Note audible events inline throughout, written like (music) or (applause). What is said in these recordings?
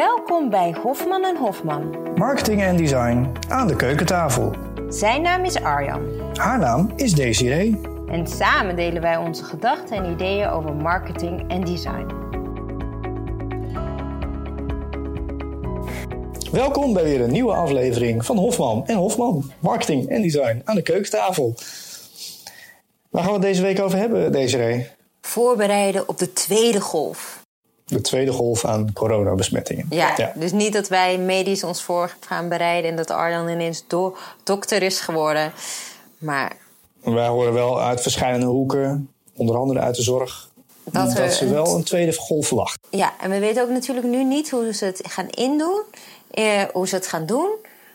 Welkom bij Hofman en Hofman. Marketing en design aan de keukentafel. Zijn naam is Arjan. Haar naam is Desiree. En samen delen wij onze gedachten en ideeën over marketing en design. Welkom bij weer een nieuwe aflevering van Hofman en Hofman. Marketing en design aan de keukentafel. Waar gaan we het deze week over hebben, Desiree? Voorbereiden op de tweede golf. De tweede golf aan coronabesmettingen. Ja, dus niet dat wij medisch ons voor gaan bereiden en dat Arjan ineens do dokter is geworden. Maar Wij horen wel uit verschillende hoeken, onder andere uit de zorg, Dat dat, er ze wel een tweede golf verwacht. ja, en we weten ook natuurlijk nu niet hoe ze het gaan indoen, eh, hoe ze het gaan doen.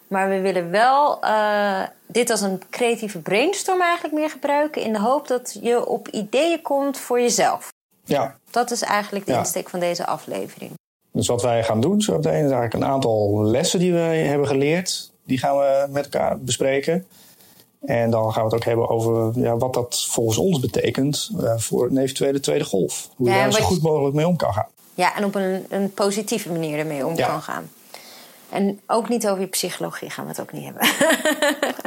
Maar we willen wel eh, dit als een creatieve brainstorm eigenlijk meer gebruiken. In de hoop dat je op ideeën komt voor jezelf. Ja, Dat is eigenlijk de Ja. insteek van deze aflevering. dus wat wij gaan doen zo meteen is eigenlijk een aantal lessen die wij hebben geleerd. Die gaan we met elkaar bespreken. En dan gaan we het ook hebben over ja, wat dat volgens ons betekent eh, voor een eventuele tweede golf. Hoe je Ja, daar zo goed mogelijk mee om kan gaan. Ja, en op een, een positieve manier ermee om Ja. kan gaan. En ook niet over je psychologie gaan we het ook niet hebben. (laughs)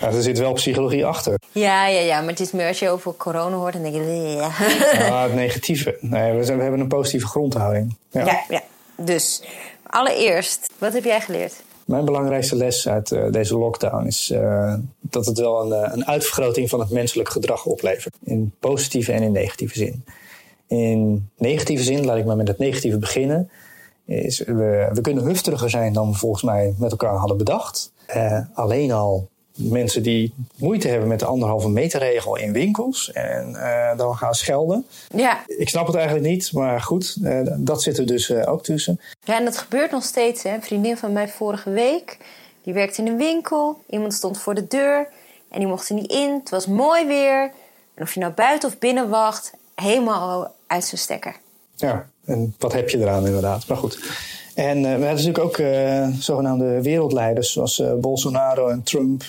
Ja, er zit wel psychologie achter. ja, ja, ja, maar het is meer als je over corona hoort, dan denk je. Ja, het negatieve. Nee, we, zijn- we hebben een positieve grondhouding. Ja. ja. ja. Dus allereerst, wat heb jij geleerd? Mijn belangrijkste les uit eh, deze lockdown is eh, dat het wel een, eh, een uitvergroting van het menselijk gedrag oplevert. In positieve en in negatieve zin. In negatieve zin, laat ik maar met het negatieve beginnen. Is we, we kunnen hufteriger zijn dan we volgens mij met elkaar hadden bedacht. Alleen al mensen die moeite hebben met de anderhalve meter regel in winkels en eh, dan gaan schelden. Ja. Ik snap het eigenlijk niet, maar goed, eh, dat zit er dus eh, ook tussen. ja, en dat gebeurt nog steeds. Hè. Een vriendin van mij vorige week, die werkte in een winkel. Iemand stond voor de deur en die mocht er niet in. Het was mooi weer. En of je nou buiten of binnen wacht, helemaal uit zijn stekker. Ja, en wat heb je eraan inderdaad. Maar goed. En eh, we hebben natuurlijk ook eh, zogenaamde wereldleiders zoals eh, Bolsonaro en Trump,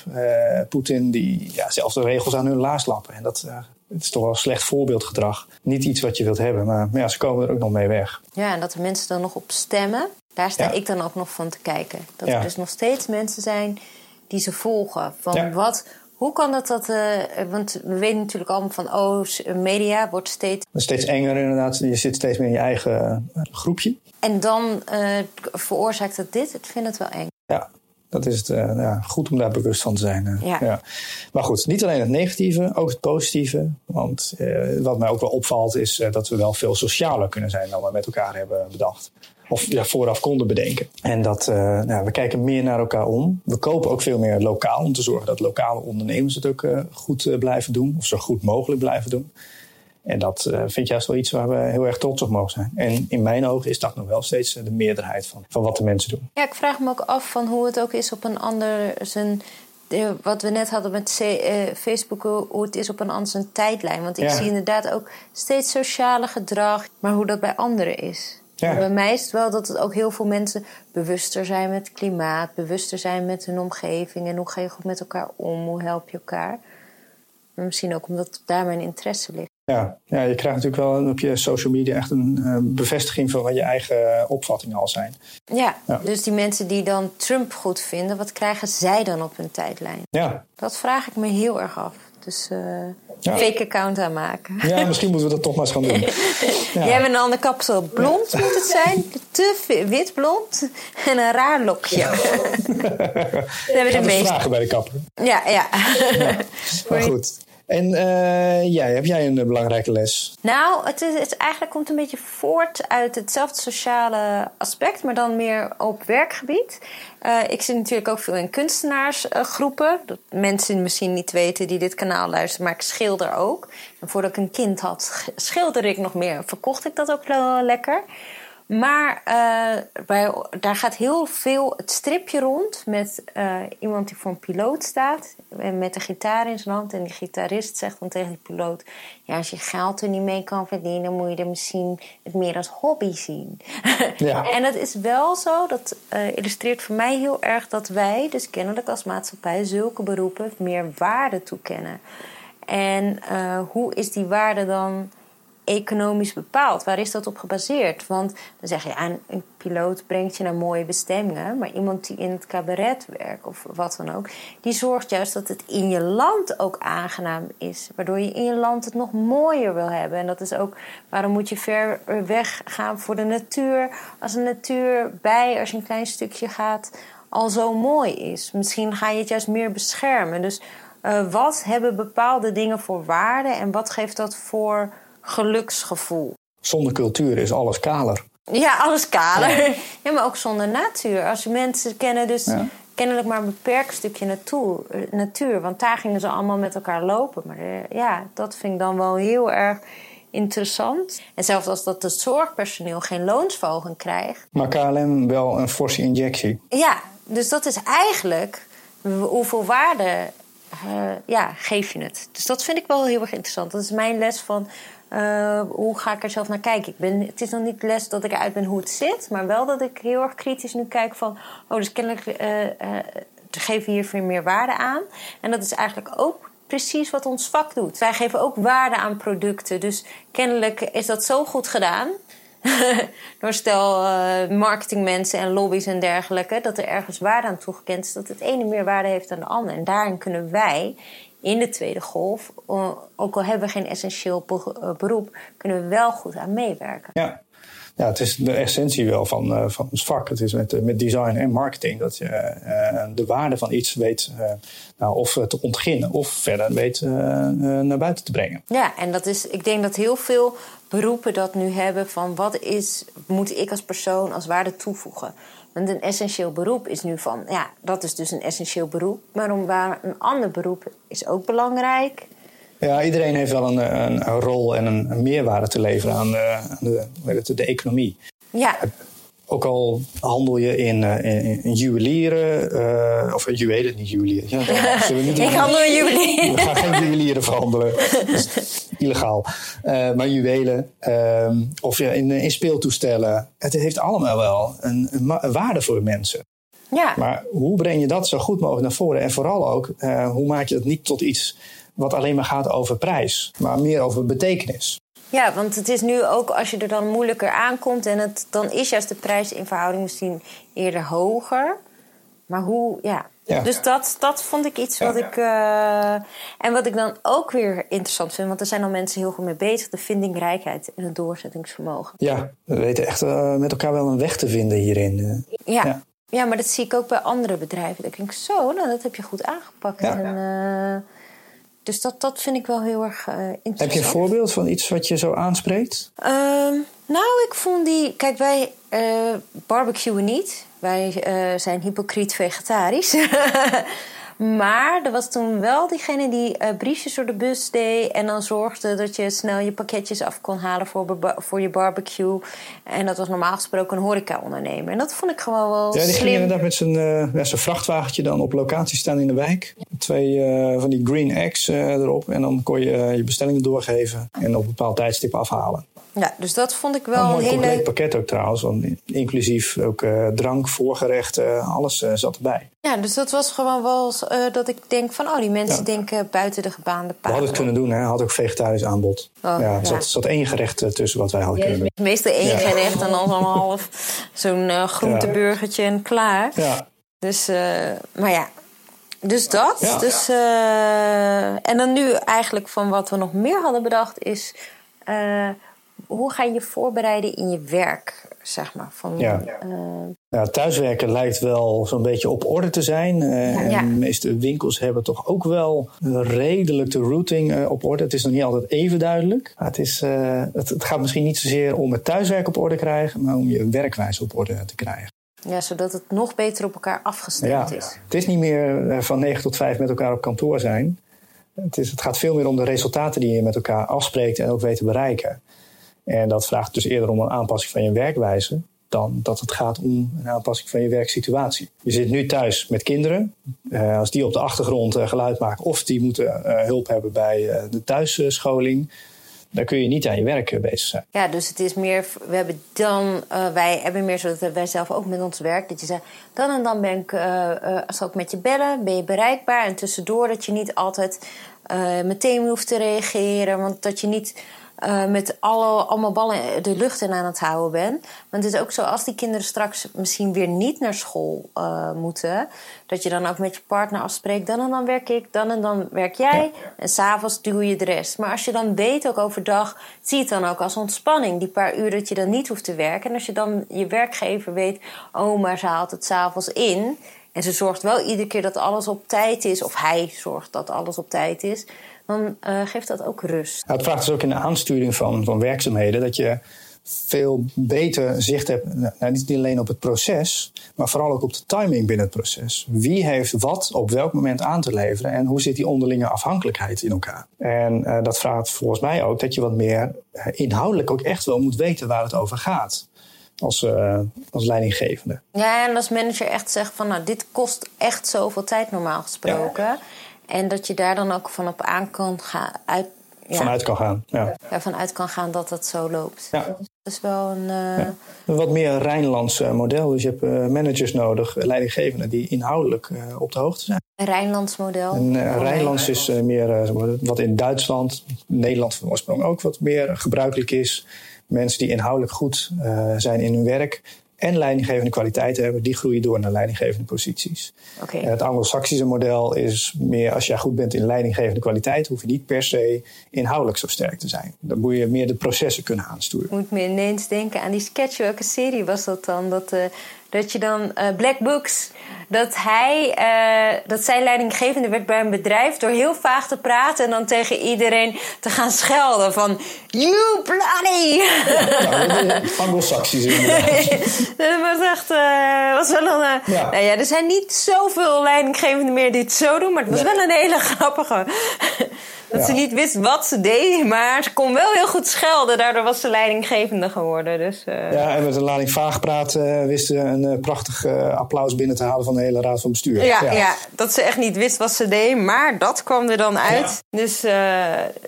Poetin, die ja, zelf de regels aan hun laars lappen. En dat, het is toch wel slecht voorbeeldgedrag. Niet iets wat je wilt hebben, maar, maar ja, ze komen er ook nog mee weg. Ja, en dat de mensen dan nog op stemmen. Daar sta Ja. ik dan ook nog van te kijken. Dat Ja. er dus nog steeds mensen zijn die ze volgen. Van wat, hoe kan dat dat... eh, want we weten natuurlijk allemaal van... Oh, media wordt steeds... Steeds enger inderdaad. Je zit steeds meer in je eigen eh, groepje. En dan eh, veroorzaakt het dit. Ik vind het wel eng. Ja, dat is het, ja, goed om daar bewust van te zijn. Ja. Maar goed, niet alleen het negatieve, ook het positieve. Want wat mij ook wel opvalt is dat we wel veel socialer kunnen zijn dan we met elkaar hebben bedacht. Of ja, vooraf konden bedenken. En dat eh, nou, we kijken meer naar elkaar om. We kopen ook veel meer lokaal om te zorgen dat lokale ondernemers het ook eh, goed eh, blijven doen. Of zo goed mogelijk blijven doen. En dat vind ik juist wel iets waar we heel erg trots op mogen zijn. En in mijn ogen is dat nog wel steeds de meerderheid van, van wat de mensen doen. Ja, ik vraag me ook af van hoe het ook is op een ander... Zijn, wat we net hadden met Facebook, hoe het is op een ander zijn tijdlijn. Want ik Ja. zie inderdaad ook steeds sociale gedrag, maar hoe dat bij anderen is. Ja. Bij mij is het wel dat het ook heel veel mensen bewuster zijn met het klimaat, bewuster zijn met hun omgeving en hoe ga je goed met elkaar om, hoe help je elkaar. Maar misschien ook omdat daar mijn interesse ligt. Ja, ja, je krijgt natuurlijk wel op je social media echt een bevestiging van wat je eigen opvattingen al zijn. Ja, Ja. dus die mensen die dan Trump goed vinden, wat krijgen zij dan op hun tijdlijn? Ja, Dat vraag ik me heel erg af. Dus Ja. fake account aanmaken. ja misschien moeten we dat toch maar eens gaan doen. (laughs) Ja. Jij hebt een ander kapsel. Blond moet het zijn. (laughs) Te wit blond. En een raar lokje. (laughs) Dat hebben Ik de meeste. vragen bij de kapper. Ja, ja. Maar goed. En eh, jij, heb jij een eh, belangrijke les? Nou, het, is, het eigenlijk komt een beetje voort uit hetzelfde sociale aspect, maar dan meer op werkgebied. Eh, ik zit natuurlijk ook veel in kunstenaarsgroepen. dat mensen misschien niet weten die dit kanaal luisteren, maar ik schilder ook. En voordat ik een kind had, sch- schilderde ik nog meer. Verkocht ik dat ook lekker. Maar eh, bij, daar gaat heel veel het stripje rond met eh, iemand die voor een piloot staat. En met een gitaar in zijn hand. En die gitarist zegt dan tegen die piloot... Ja, als je geld er niet mee kan verdienen... moet je er misschien het meer als hobby zien. (laughs) Ja. en dat is wel zo. Dat eh, illustreert voor mij heel erg dat wij... dus kennelijk als maatschappij zulke beroepen meer waarde toekennen. En hoe is die waarde dan economisch bepaald? Waar is dat op gebaseerd? Want dan zeg je, ja, een piloot brengt je naar mooie bestemmingen. Maar iemand die in het cabaret werkt of wat dan ook, die zorgt juist dat het in je land ook aangenaam is. Waardoor je in je land het nog mooier wil hebben. En dat is ook waarom moet je ver weg gaan voor de natuur. Als de natuur bij, als je een klein stukje gaat, al zo mooi is. Misschien ga je het juist meer beschermen. Dus uh, wat hebben bepaalde dingen voor waarde en wat geeft dat voor geluksgevoel? Zonder cultuur is alles kaler. Ja, alles kaler. Ja, (laughs) maar ook zonder natuur. Als mensen kennen dus kennelijk maar een beperkt stukje natuur, natuur. Want daar gingen ze allemaal met elkaar lopen. Maar uh, ja, dat vind ik dan wel heel erg interessant. En zelfs als dat het zorgpersoneel geen loonsverhoging krijgt. Maar KLM wel een forse injectie. Ja, dus dat is eigenlijk hoeveel waarde uh, ja, geef je het. Dus dat vind ik wel heel erg interessant. Dat is mijn les van uh, hoe ga ik er zelf naar kijken. Ik ben, het is nog niet les dat ik eruit ben hoe het zit, maar wel dat ik heel erg kritisch nu kijk van, oh, dus kennelijk uh, geven we hier veel meer waarde aan. En dat is eigenlijk ook precies wat ons vak doet. Wij geven ook waarde aan producten. Dus kennelijk is dat zo goed gedaan (laughs) door stel uh, marketingmensen en lobby's en dergelijke, dat er ergens waarde aan toegekend is, dat het ene meer waarde heeft dan de ander. En daarin kunnen wij in de tweede golf, uh, ook al hebben we geen essentieel eh, beroep, kunnen we wel goed aan meewerken. Ja. Ja, het is de essentie wel van, uh, van het vak. Het is met, met design en marketing dat je uh, de waarde van iets weet nou, of te ontginnen of verder weet naar buiten te brengen. Ja, en dat is, ik denk dat heel veel beroepen dat nu hebben van wat is, moet ik als persoon als waarde toevoegen. Want een essentieel beroep is nu van, ja, dat is dus een essentieel beroep. Maar om waar een ander beroep is ook belangrijk. Ja, iedereen heeft wel een, een, een rol en een, een, meerwaarde te leveren aan de, aan de, de economie. Ja. Ook al handel je in, uh, in, in juwelieren, uh, of juwelen, niet juwelieren. Ja, (laughs) we niet ik handel in juwelieren. We gaan geen juwelieren verhandelen. illegaal. Uh, maar juwelen, of ja, in, in speeltoestellen. Het heeft allemaal wel een, een, waarde voor mensen. Ja. Maar hoe breng je dat zo goed mogelijk naar voren? En vooral ook, hoe maak je het niet tot iets wat alleen maar gaat over prijs, maar meer over betekenis? Ja, want het is nu ook als je er dan moeilijker aankomt en het, dan is juist de prijs in verhouding misschien eerder hoger. Maar hoe, ja. Dus dat, dat vond ik iets wat ik. Uh, en wat ik dan ook weer interessant vind, want er zijn al mensen heel goed mee bezig: de vindingrijkheid en het doorzettingsvermogen. Ja, we weten echt uh, met elkaar wel een weg te vinden hierin. Uh, ja. ja. Maar dat zie ik ook bij andere bedrijven. Ik denk zo, nou, dat heb je goed aangepakt. Ja. En, dus dat, dat vind ik wel heel erg uh, interessant. Heb je een voorbeeld van iets wat je zo aanspreekt? Um, nou, ik vond die. Kijk, wij uh, barbecuen niet. Wij uh, zijn hypocriet vegetarisch. (laughs) Maar er was toen wel diegene die uh, briefjes door de bus deed. En dan zorgde dat je snel je pakketjes af kon halen voor, voor je barbecue. En dat was normaal gesproken een horeca-ondernemer. En dat vond ik gewoon wel. Ja, die ging inderdaad met zijn, uh, zijn vrachtwagentje dan op locatie staan in de wijk. Twee uh, van die green eggs erop. En dan kon je je bestellingen doorgeven. En op een bepaald tijdstip afhalen. Ja, dus dat vond ik wel een, een hele... compleet pakket ook trouwens. Want inclusief ook uh, drank, voorgerecht, uh, alles uh, zat erbij. Ja, dus dat was gewoon wel dat ik denk van... oh, die mensen ja. denken buiten de gebaande paden. We hadden het kunnen doen, hè. Had ook vegetarisch aanbod. Oh, ja, er zat, zat één gerecht tussen wat wij hadden kunnen doen. Meestal één gerecht en dan zo'n (laughs) half... zo'n groenteburgertje en klaar. Ja. Dus, maar ja, dus dat. Dus, en dan nu eigenlijk van wat we nog meer hadden bedacht is hoe ga je je voorbereiden in je werk? Zeg maar, van, ja. Uh, ja, thuiswerken lijkt wel zo'n beetje op orde te zijn. Uh, ja, en de meeste winkels hebben toch ook wel redelijk de routing uh, op orde. Het is nog niet altijd even duidelijk. het, is, het, het, gaat misschien niet zozeer om het thuiswerk op orde krijgen, maar om je werkwijze op orde te krijgen. Ja, zodat het nog beter op elkaar afgestemd is. Het is niet meer van 9 tot 5 met elkaar op kantoor zijn. Het, is, het gaat veel meer om de resultaten die je met elkaar afspreekt en ook weet te bereiken. En dat vraagt dus eerder om een aanpassing van je werkwijze dan dat het gaat om een aanpassing van je werksituatie. Je zit nu thuis met kinderen. Uh, als die op de achtergrond uh, geluid maken of die moeten uh, hulp hebben bij de thuisscholing, dan kun je niet aan je werk bezig zijn. Ja, dus het is meer, we hebben dan, wij hebben meer zodat wij zelf ook met ons werk, dat je zegt, dan en dan ben ik, zal ik met je bellen, ben je bereikbaar en tussendoor dat je niet altijd meteen hoeft te reageren, want dat je niet uh, met alle, allemaal ballen de lucht in aan het houden ben. Want het is ook zo, als die kinderen straks misschien weer niet naar school uh, moeten, dat je dan ook met je partner afspreekt: dan en dan werk ik, dan en dan werk jij. Ja. En s'avonds doe je de rest. Maar als je dan weet, ook overdag, zie het dan ook als ontspanning. Die paar uur dat je dan niet hoeft te werken. En als je dan je werkgever weet: oh, maar ze haalt het s'avonds in. En ze zorgt wel iedere keer dat alles op tijd is, of hij zorgt dat alles op tijd is dan uh, geeft dat ook rust. het vraagt dus ook in de aansturing van, van werkzaamheden dat je veel beter zicht hebt, nou, niet alleen op het proces, maar vooral ook op de timing binnen het proces. Wie heeft wat op welk moment aan te leveren en hoe zit die onderlinge afhankelijkheid in elkaar? En uh, dat vraagt volgens mij ook dat je wat meer uh, inhoudelijk ook echt wel moet weten waar het over gaat. Als, uh, als leidinggevende. Ja, en als manager echt zegt van nou, dit kost echt zoveel tijd normaal gesproken. Ja. En dat je daar dan ook van op aan kan gaan. Uit, ja. Vanuit kan gaan. Ja. ja, vanuit kan gaan dat het zo loopt. Ja. Dat is wel een. Uh... Ja. Een wat meer Rijnlands model. Dus je hebt uh, managers nodig, leidinggevenden, die inhoudelijk op de hoogte zijn. Een Rijnlands model. En Rijnlands is meer wat in Duitsland, Nederland van oorsprong ook wat meer gebruikelijk is. Mensen die inhoudelijk goed zijn in hun werk en leidinggevende kwaliteiten hebben, die groeien door naar leidinggevende posities. Okay. Het Anglo-Saxische model is meer als jij goed bent in leidinggevende kwaliteit, hoef je niet per se inhoudelijk zo sterk te zijn. Dan moet je meer de processen kunnen aansturen. Moet me ineens denken aan die sketch. Welke serie was dat dan? Dat, uh, dat je dan uh, Black Books dat hij, uh, dat zijn leidinggevende werd bij een bedrijf door heel vaag te praten en dan tegen iedereen te gaan schelden van you bloody. Ja, (laughs) Anglo-Saxisch (laughs) dat was echt, uh, was wel een, ja. Nou ja, er zijn niet zoveel leidinggevenden meer die het zo doen, maar het was nee. wel een hele (laughs) grappige. Dat ja. ze niet wist wat ze deed, maar ze kon wel heel goed schelden. Daardoor was ze leidinggevende geworden. Dus, uh... Ja, en met een lading vaag praten uh, wist ze een uh, prachtig applaus binnen te halen van de hele raad van bestuur. Ja, ja, ja. dat ze echt niet wist wat ze deed, maar dat kwam er dan uit. Dus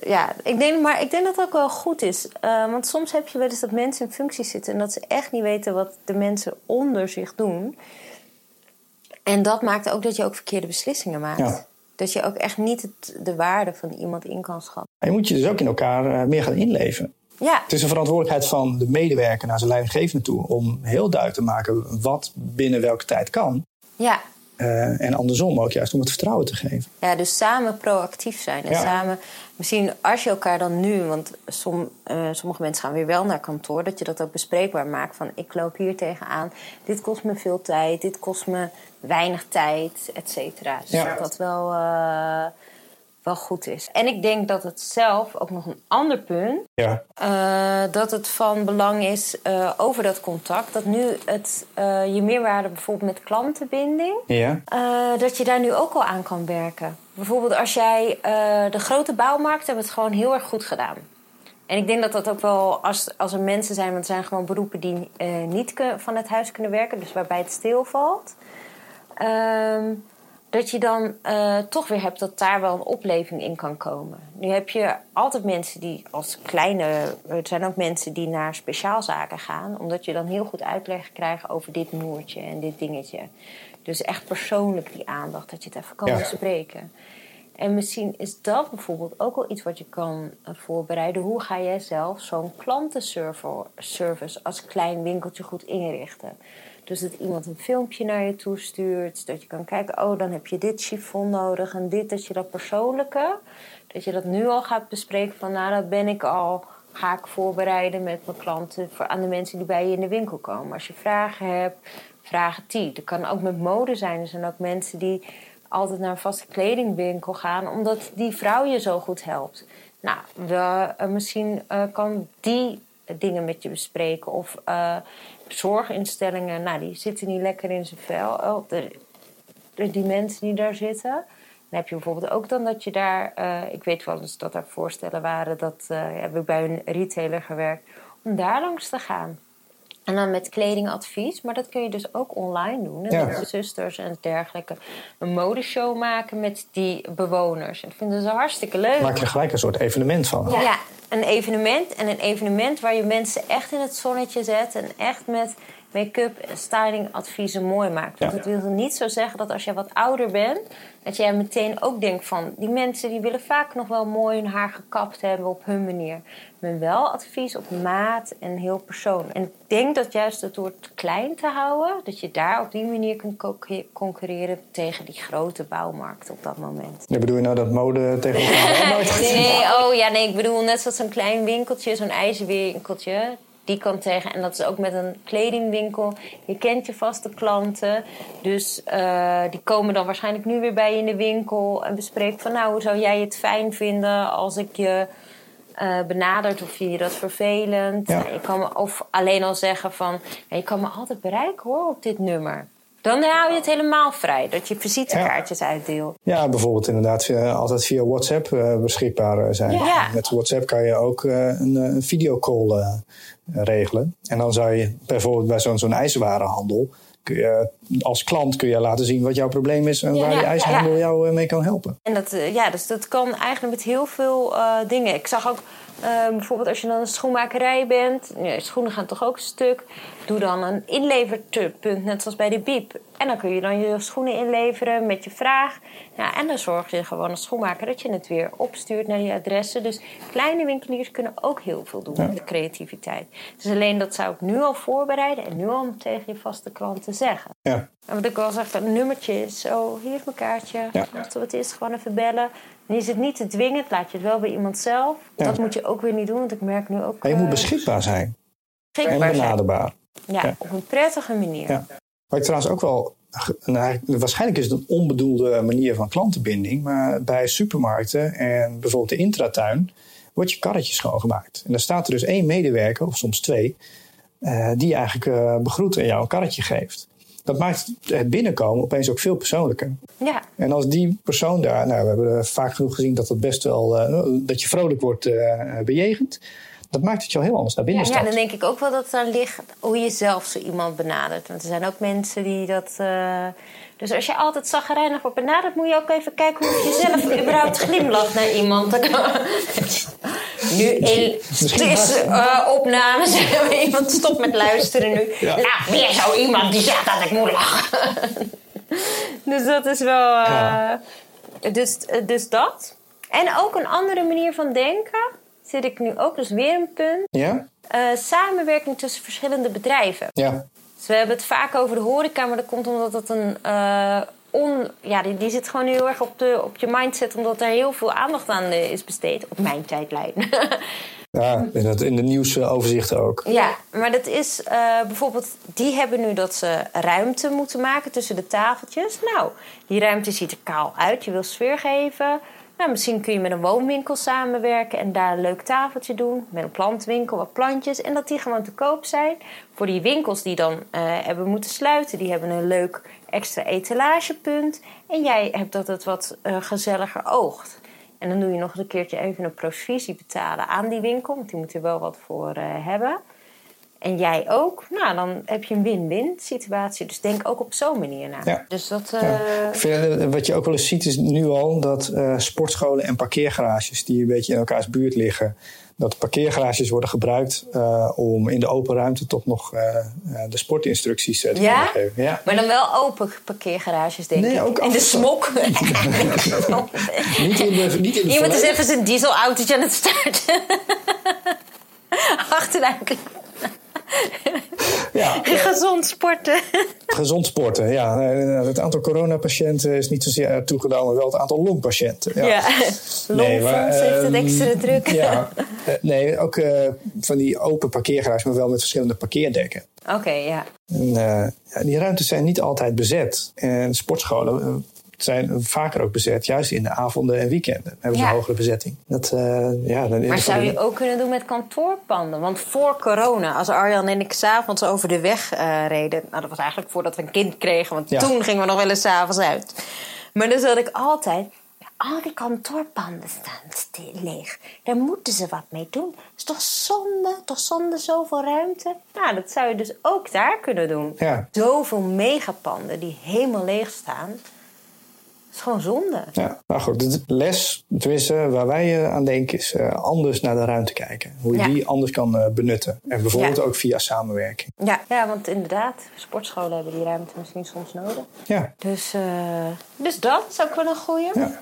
ja, ik denk, maar ik denk dat het ook wel goed is. want soms heb je wel eens dat mensen in functies zitten en dat ze echt niet weten wat de mensen onder zich doen. En dat maakt ook dat je ook verkeerde beslissingen maakt. Ja. Dat je ook echt niet het, de waarde van iemand in kan schatten. je moet je dus ook in elkaar uh, meer gaan inleven. Ja. Het is een verantwoordelijkheid van de medewerker naar zijn leidinggevende toe om heel duidelijk te maken wat binnen welke tijd kan. Ja. Uh, en andersom ook juist om het vertrouwen te geven. Ja, dus samen proactief zijn. En ja. samen, misschien als je elkaar dan nu, want som, uh, sommige mensen gaan weer wel naar kantoor, dat je dat ook bespreekbaar maakt. Van ik loop hier tegenaan, dit kost me veel tijd, dit kost me weinig tijd, et cetera. Dus ja. dat dat wel, uh, wel goed is. En ik denk dat het zelf ook nog een ander punt. Ja. Uh, dat het van belang is uh, over dat contact. Dat nu het, je meerwaarde bijvoorbeeld met klantenbinding. Ja. dat je daar nu ook al aan kan werken. Bijvoorbeeld als jij de grote bouwmarkt hebben het gewoon heel erg goed gedaan. En ik denk dat dat ook wel, als, als er mensen zijn, want er zijn gewoon beroepen die niet van het huis kunnen werken, dus waarbij het stilvalt. Um, dat je dan uh, toch weer hebt dat daar wel een opleving in kan komen. Nu heb je altijd mensen die als kleine. Er zijn ook mensen die naar speciaalzaken gaan, omdat je dan heel goed uitleg krijgt over dit moertje en dit dingetje. Dus echt persoonlijk die aandacht, dat je het even kan ja. bespreken. En misschien is dat bijvoorbeeld ook wel iets wat je kan voorbereiden. Hoe ga jij zelf zo'n klantenservice als klein winkeltje goed inrichten? Dus dat iemand een filmpje naar je toe stuurt. Dat je kan kijken, oh, dan heb je dit chiffon nodig en dit. Dat je dat persoonlijke, dat je dat nu al gaat bespreken. Van nou, dat ben ik al, ga ik voorbereiden met mijn klanten. Voor, aan de mensen die bij je in de winkel komen. Als je vragen hebt, vragen die. Dat kan ook met mode zijn. Er zijn ook mensen die altijd naar een vaste kledingwinkel gaan. Omdat die vrouw je zo goed helpt. Nou, we, uh, misschien uh, kan die dingen met je bespreken. Of uh, zorginstellingen, nou, die zitten niet lekker in zijn vel. Oh, de, de, die mensen die daar zitten. Dan heb je bijvoorbeeld ook dan dat je daar... Uh, ik weet wel eens dat er voorstellen waren... dat uh, heb ik bij een retailer gewerkt... om daar langs te gaan. En dan met kledingadvies. Maar dat kun je dus ook online doen. En ja. met de zusters en dergelijke. Een modeshow maken met die bewoners. En dat vinden ze hartstikke leuk. Maak je er gelijk een soort evenement van. Ja, ja een evenement. En een evenement waar je mensen echt in het zonnetje zet. En echt met make-up en styling adviezen mooi maakt. Want Ja. het wil niet zo zeggen dat als jij wat ouder bent, dat jij meteen ook denkt van die mensen die willen vaak nog wel mooi hun haar gekapt hebben op hun manier. Maar wel advies op maat en heel persoonlijk. En ik denk dat juist het door het klein te houden, dat je daar op die manier kunt co- concurreren tegen die grote bouwmarkt op dat moment. Ja, bedoel je nou dat mode tegen elkaar Nee, nee, oh ja, nee, ik bedoel net zoals zo'n klein winkeltje, zo'n ijzerwinkeltje. Die kan tegen. En dat is ook met een kledingwinkel. Je kent je vaste klanten. Dus eh, die komen dan waarschijnlijk nu weer bij je in de winkel. En bespreken van nou, hoe zou jij het fijn vinden als ik je eh, benadert? Of vind je dat vervelend? Ja. Je kan me, of alleen al zeggen van ja, je kan me altijd bereiken hoor op dit nummer. Dan hou je het helemaal vrij. Dat je visitekaartjes uitdeelt. Ja, bijvoorbeeld inderdaad via- altijd via WhatsApp eh, beschikbaar eh, zijn. Ja. Met WhatsApp kan je ook eh, een, eh, een videocall eh, regelen. En dan zou je bijvoorbeeld bij zo'n zo'n ijzerwarenhandel... Kun je, als klant kun je laten zien wat jouw probleem is... en Ja, waar die ijzerhandel ja. jou eh, mee kan helpen. En dat, eh, ja, dus dat kan eigenlijk met heel veel eh, dingen. Ik zag ook eh, bijvoorbeeld als je dan een schoenmakerij bent, ja, schoenen gaan toch ook stuk. Doe dan een inleverpunt, net zoals bij de biep. En dan kun je dan je schoenen inleveren met je vraag. Ja, en dan zorg je gewoon als schoenmaker dat je het weer opstuurt naar die adressen. Dus kleine winkeliers kunnen ook heel veel doen met de creativiteit. Dus alleen dat zou ik nu al voorbereiden en nu al tegen je vaste klanten zeggen. Ja, En wat ik al zeg, een nummertje is zo, hier is mijn kaartje. Ja. Wat is, gewoon even bellen. En je zit niet te dwingen, laat je het wel bij iemand zelf. Ja. Dat moet je ook weer niet doen, want ik merk nu ook... maar je moet eh, beschikbaar zijn en beschikbaar zijn. benaderbaar. Ja, Ja. op een prettige manier. Ja. Wat ik trouwens ook wel. nou, waarschijnlijk is het een onbedoelde manier van klantenbinding. Maar bij supermarkten en bijvoorbeeld de intratuin. wordt je karretje schoongemaakt. En dan staat er dus één medewerker, of soms twee. eh, die eigenlijk eh, begroet en jou een karretje geeft. Dat maakt het binnenkomen opeens ook veel persoonlijker. Ja, En als die persoon daar, nou, we hebben vaak genoeg gezien dat dat best wel, eh, dat je vrolijk wordt eh, bejegend. Dat maakt het je al heel anders naar ja, binnen ja, stapt. dan denk ik ook wel dat het aan ligt hoe je zelf zo iemand benadert. Want er zijn ook mensen die dat... eh, Dus als je altijd zagrijnig wordt benaderd... moet je ook even kijken hoe je zelf überhaupt glimlacht naar iemand. Nu in is, eh, opnames. (laughs) iemand stopt met luisteren nu. Ja. Nou, weer zo iemand die zegt dat ik moet lachen. (laughs) dus dat is wel... eh, Ja. dus, dus dat. En ook een andere manier van denken... zit ik nu ook, dus weer een punt. Ja? Eh, samenwerking tussen verschillende bedrijven. Ja. Dus we hebben het vaak over de horeca, maar dat komt omdat het een. On, ja, die, die zit gewoon heel erg op, de, op je mindset, omdat er heel veel aandacht aan is besteed. Op mijn tijdlijn. (laughs) Ja, in, het, in de nieuwsoverzichten ook. ja, maar dat is eh, bijvoorbeeld. Die hebben nu dat ze ruimte moeten maken tussen de tafeltjes. Nou, die ruimte ziet er kaal uit. Je wil sfeer geven. Nou, misschien kun je met een woonwinkel samenwerken en daar een leuk tafeltje doen. Met een plantwinkel, wat plantjes. En dat die gewoon te koop zijn. Voor die winkels die dan eh, hebben moeten sluiten, die hebben een leuk extra etalagepunt. En jij hebt dat het wat eh, gezelliger oogt. En dan doe je nog een keertje even een provisie betalen aan die winkel. Want die moet er wel wat voor eh, hebben. En jij ook. Nou, dan heb je een win-win situatie. Dus denk ook op zo'n manier na. Ja. Dus dat... eh, Ja. Ik vind, eh, Wat je ook wel eens ziet is nu al dat eh, sportscholen en parkeergarages die een beetje in elkaars buurt liggen, dat parkeergarages worden gebruikt eh, om in de open ruimte toch nog eh, eh, de sportinstructies eh, te Ja? geven. Ja. Maar dan wel open parkeergarages, denk Nee, ik. ook in de smok. (laughs) (laughs) Niet in de, niet in de Iemand is even zijn dieselautootje aan het starten. (laughs) Achteraan. Ja, (laughs) Gezond sporten. gezond sporten. Ja, Eh, het aantal coronapatiënten is niet zozeer toegedaan, maar wel het aantal longpatiënten. Ja. Ja. Nee, (laughs) maar, heeft het ehm, extra druk. Ja, Eh, nee, ook eh, van die open parkeergarages, maar wel met verschillende parkeerdekken. Oké, ja. En, eh, die ruimtes zijn niet altijd bezet. En sportscholen zijn vaker ook bezet, juist in de avonden en weekenden. Hebben ze Ja. een hogere bezetting. Dat, eh, ja, dan Maar zou je ook kunnen doen met kantoorpanden? Want voor corona, als Arjan en ik s'avonds over de weg eh, reden... Nou, dat was eigenlijk voordat we een kind kregen. Want Ja. toen gingen we nog wel eens s'avonds uit. Maar dan zat ik altijd... Al die kantoorpanden staan leeg. Daar moeten ze wat mee doen. is toch zonde? Toch zonde zoveel ruimte? Nou, dat zou je dus ook daar kunnen doen. Ja. Zoveel megapanden die helemaal leeg staan. Dat is gewoon zonde. Ja, nou goed, de les, tenminste waar wij eh, aan denken, is eh, anders naar de ruimte kijken. Hoe je Ja. die anders kan eh, benutten. En bijvoorbeeld Ja. ook via samenwerking. Ja, ja, want inderdaad, sportscholen hebben die ruimte misschien soms nodig. Ja. Dus, dus dat is ook wel een goeie. Ja.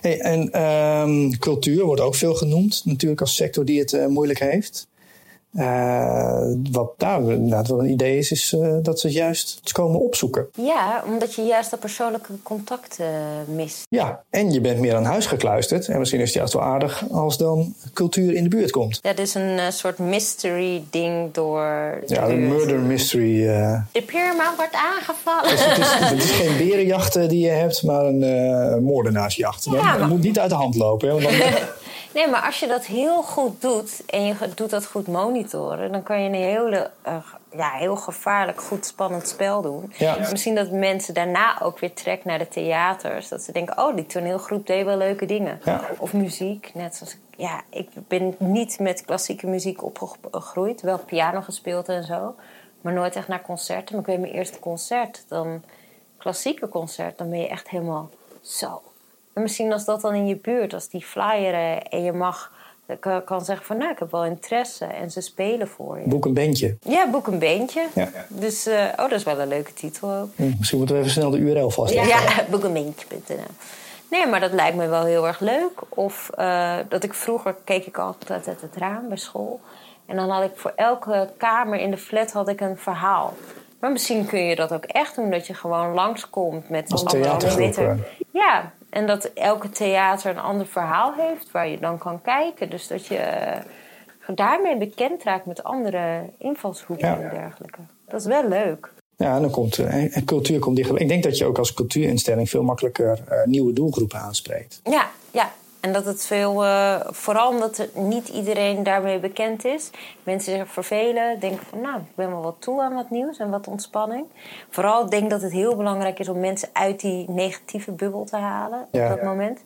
Hey, en ehm, cultuur wordt ook veel genoemd, natuurlijk als sector die het moeilijk heeft. Eh, wat daar inderdaad wel een idee is, is eh, dat ze juist komen opzoeken. Ja, omdat je juist dat persoonlijke contact eh, mist. Ja, en je bent meer aan huis gekluisterd. En misschien is het juist wel aardig als dan cultuur in de buurt komt. Ja, dit is een soort mystery ding door de Ja, een murder mystery. De buurman wordt aangevallen. Dus het, is, het is geen berenjacht die je hebt, maar een moordenaarsjacht. Dan- Ja, maar- Het moet niet uit de hand lopen. Hè, want dan, (laughs) Nee, maar als je dat heel goed doet en je doet dat goed monitoren, dan kan je een hele, eh, ja, heel gevaarlijk, goed spannend spel doen. Ja. Misschien dat mensen daarna ook weer trek naar de theaters. Dat ze denken, oh, die toneelgroep deed wel leuke dingen. Ja. Of muziek, net zoals ik. Ja, ik ben niet met klassieke muziek opgegroeid. Wel piano gespeeld en zo. Maar nooit echt naar concerten. Maar ik weet mijn eerste concert, dan klassieke concert, dan ben je echt helemaal zo. En misschien als dat dan in je buurt, als die flyeren en je mag kan, kan zeggen van nou, ik heb wel interesse en ze spelen voor je. boek een bandje. Ja, boek een beentje. Ja. Dus, eh, oh, dat is wel een leuke titel ook. Hm, Misschien moeten we even snel de URL vastleggen. Ja, (laughs) boekenbeentje.nl. Nee, maar dat lijkt me wel heel erg leuk. Of eh, dat ik vroeger keek ik altijd uit het raam bij school. En dan had ik voor elke kamer in de flat had ik een verhaal. Maar misschien kun je dat ook echt doen, dat je gewoon langskomt met Als anderhalve meter. Ja, en dat elke theater een ander verhaal heeft waar je dan kan kijken. Dus dat je eh, daarmee bekend raakt met andere invalshoeken Ja. en dergelijke. Dat is wel leuk. Ja, en dan komt eh, en cultuur komt dichterbij. Ik denk dat je ook als cultuurinstelling veel makkelijker eh, nieuwe doelgroepen aanspreekt. Ja, ja. En dat het veel, eh, vooral omdat er niet iedereen daarmee bekend is. Mensen zich vervelen, denken van nou, ik ben wel wat toe aan wat nieuws en wat ontspanning. Vooral denk dat het heel belangrijk is om mensen uit die negatieve bubbel te halen Ja. op dat moment.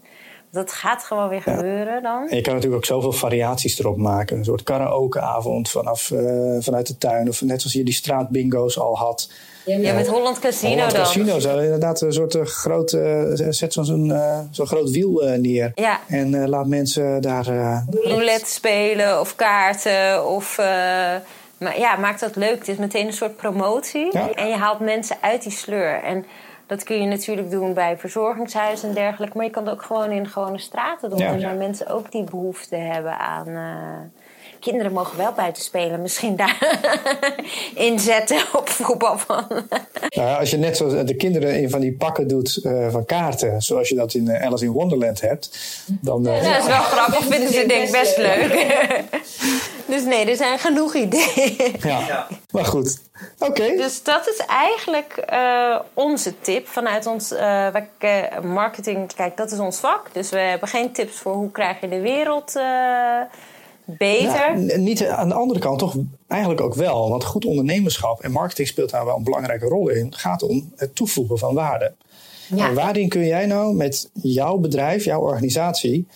Dat gaat gewoon weer gebeuren dan. En je kan natuurlijk ook zoveel variaties erop maken. Een soort karaokeavond vanaf, eh, vanuit de tuin. Of net zoals je die straatbingo's al had. Ja, met Holland Casino Holland dan. Casino zou inderdaad een soort eh, groot... eh, zet zo'n zo'n eh, zo'n groot wiel eh, neer. Ja. En eh, laat mensen daar... eh, roulette spelen of kaarten. Of, eh, maar ja, maak dat leuk. Het is meteen een soort promotie. Ja. En je haalt mensen uit die sleur. En dat kun je natuurlijk doen bij verzorgingshuizen en dergelijke. Maar je kan het ook gewoon in gewone straten doen. Ja. Er zijn mensen ook die behoefte hebben aan... Kinderen mogen wel buiten spelen. Misschien daar (laughs) inzetten op voetbal van. Nou ja, als je net zoals de kinderen in van die pakken doet eh, van kaarten, zoals je dat in eh, Alice in Wonderland hebt, dan. eh, Ja, dat is wel grappig. Vinden ze denk ik best leuk. (laughs) dus nee, er zijn genoeg ideeën. ja. Maar goed, oké. Dus dat is eigenlijk eh, onze tip vanuit ons eh, wij- eh, marketing. Kijk, dat is ons vak. Dus we hebben geen tips voor hoe krijg je de wereld eh, beter. Ja, niet aan de andere kant toch eigenlijk ook wel. Want goed ondernemerschap en marketing speelt daar wel een belangrijke rol in. gaat om het toevoegen van waarde. Ja. En waarin kun jij nou met jouw bedrijf, jouw organisatie,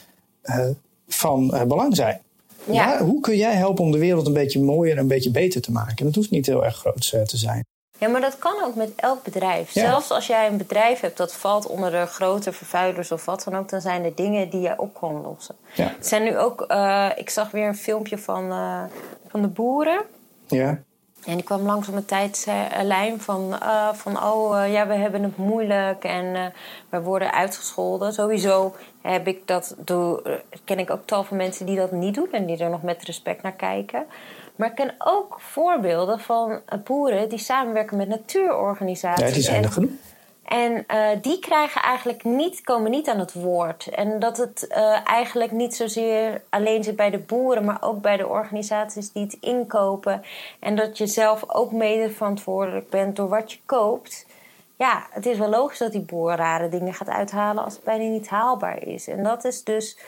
eh, van eh, belang zijn? Ja. Waar- hoe kun jij helpen om de wereld een beetje mooier en een beetje beter te maken? Dat hoeft niet heel erg groot eh, te zijn. Ja, maar dat kan ook met elk bedrijf. Ja. Zelfs als jij een bedrijf hebt dat valt onder de grote vervuilers of wat dan ook, dan zijn er dingen die jij op kan lossen. Ja. Het zijn nu ook, eh, ik zag weer een filmpje van, eh, van de boeren. Ja, En die kwam langs op een tijdlijn van, eh, van oh ja, we hebben het moeilijk en we worden uitgescholden. Sowieso heb ik dat, doe, ken ik ook tal van mensen die dat niet doen en die er nog met respect naar kijken. Maar ik ken ook voorbeelden van eh, boeren die samenwerken met natuurorganisaties. ja die zijn En- er genoeg. en eh, die krijgen eigenlijk niet, komen niet aan het woord. En dat het eh, eigenlijk niet zozeer alleen zit bij de boeren, maar ook bij de organisaties die het inkopen. En dat je zelf ook mede verantwoordelijk bent door wat je koopt. Ja, het is wel logisch dat die boer rare dingen gaat uithalen als het bijna niet haalbaar is. En dat is dus.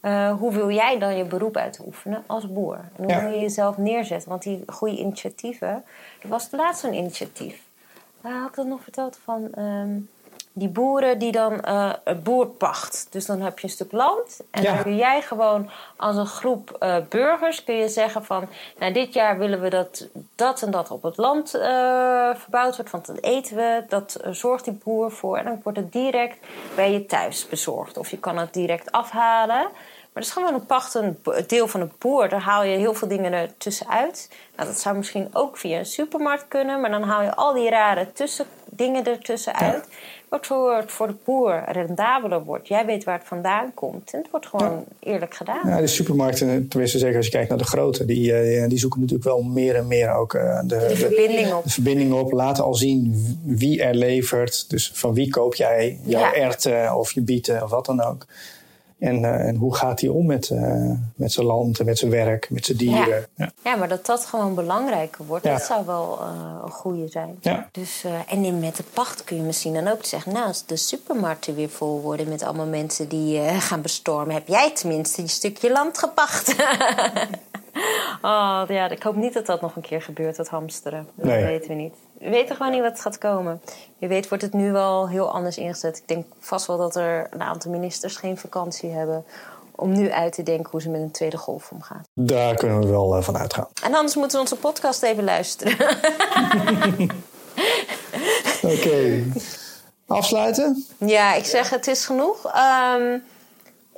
Eh, hoe wil jij dan je beroep uitoefenen als boer? En hoe Ja. wil je jezelf neerzetten? Want die goede initiatieven. Er was laatst een initiatief. Waar had ik dat nog verteld van? ehm, die boeren die dan eh, een boer pacht. Dus dan heb je een stuk land. En Ja. dan kun jij gewoon als een groep eh, burgers kun je zeggen van... Nou, dit jaar willen we dat dat en dat op het land eh, verbouwd wordt. Want dat eten we, dat zorgt die boer voor. En dan wordt het direct bij je thuis bezorgd. Of je kan het direct afhalen. Maar dat is gewoon een pacht, een deel van een boer. Daar haal je heel veel dingen er tussenuit. Nou, dat zou misschien ook via een supermarkt kunnen. Maar dan haal je al die rare tussen, dingen ertussen uit. Waardoor het voor de boer rendabeler wordt. Jij weet waar het vandaan komt. En het wordt gewoon eerlijk gedaan. Ja, de supermarkten, tenminste zeker als je kijkt naar de grote, die, eh, die zoeken natuurlijk wel meer en meer ook eh, de, De verbinding op. de verbinding op. Laten al zien wie er levert. Dus van wie koop jij jouw Ja. erwten of je bieten of wat dan ook. En, eh, en hoe gaat hij om met, eh, met zijn land en met zijn werk, met zijn dieren. Ja. Ja, maar dat dat gewoon belangrijker wordt, Ja. dat zou wel eh, een goede zijn. Ja. Dus, en in- met de pacht kun je misschien dan ook zeggen... nou, als de supermarkten weer vol worden met allemaal mensen die gaan bestormen... heb jij tenminste je stukje land gepacht. (laughs) oh, ja, ik hoop niet dat dat nog een keer gebeurt, dat hamsteren. Dat Nee. weten we niet. We weten gewoon niet wat gaat komen. Je weet wordt het nu wel heel anders ingezet. Ik denk vast wel dat er een aantal ministers geen vakantie hebben... om nu uit te denken hoe ze met een tweede golf omgaan. Daar kunnen we wel eh, van uitgaan. En anders moeten we onze podcast even luisteren. (laughs) Oké. Afsluiten? ja, ik zeg het is genoeg. Ehm,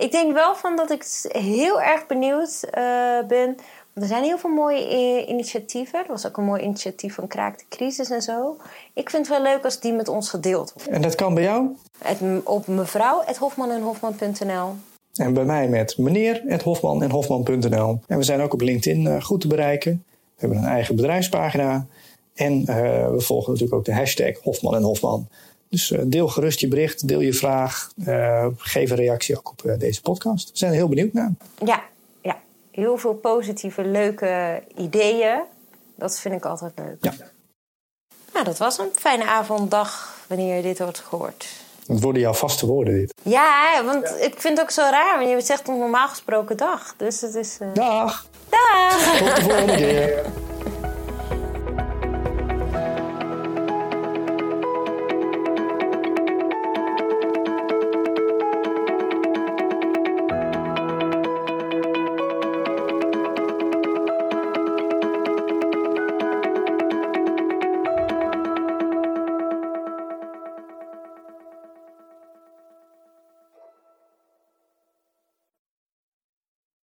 ik denk wel van dat ik heel erg benieuwd eh, ben. Er zijn heel veel mooie i- initiatieven. Er was ook een mooi initiatief van Kraak de Crisis en zo. Ik vind het wel leuk als die met ons gedeeld wordt. En dat kan bij jou? Het, op mevrouw, Hofman en Hofman.nl. En bij mij met meneer Hofman en Hofman.nl. En we zijn ook op LinkedIn eh, goed te bereiken. We hebben een eigen bedrijfspagina. En eh, we volgen natuurlijk ook de hashtag Hofman en Hofman. Dus eh, deel gerust je bericht, deel je vraag. eh, geef een reactie ook op eh, deze podcast. We zijn er heel benieuwd naar. Ja, ja, heel veel positieve, leuke ideeën. Dat vind ik altijd leuk. Ja. Nou, dat was een fijne avond, dag, wanneer je dit wordt gehoord. Het worden jouw vaste woorden dit. Ja, want ik vind het ook zo raar, want je zegt toch normaal gesproken dag. Dus het is. Dag, Dag! tot de volgende keer.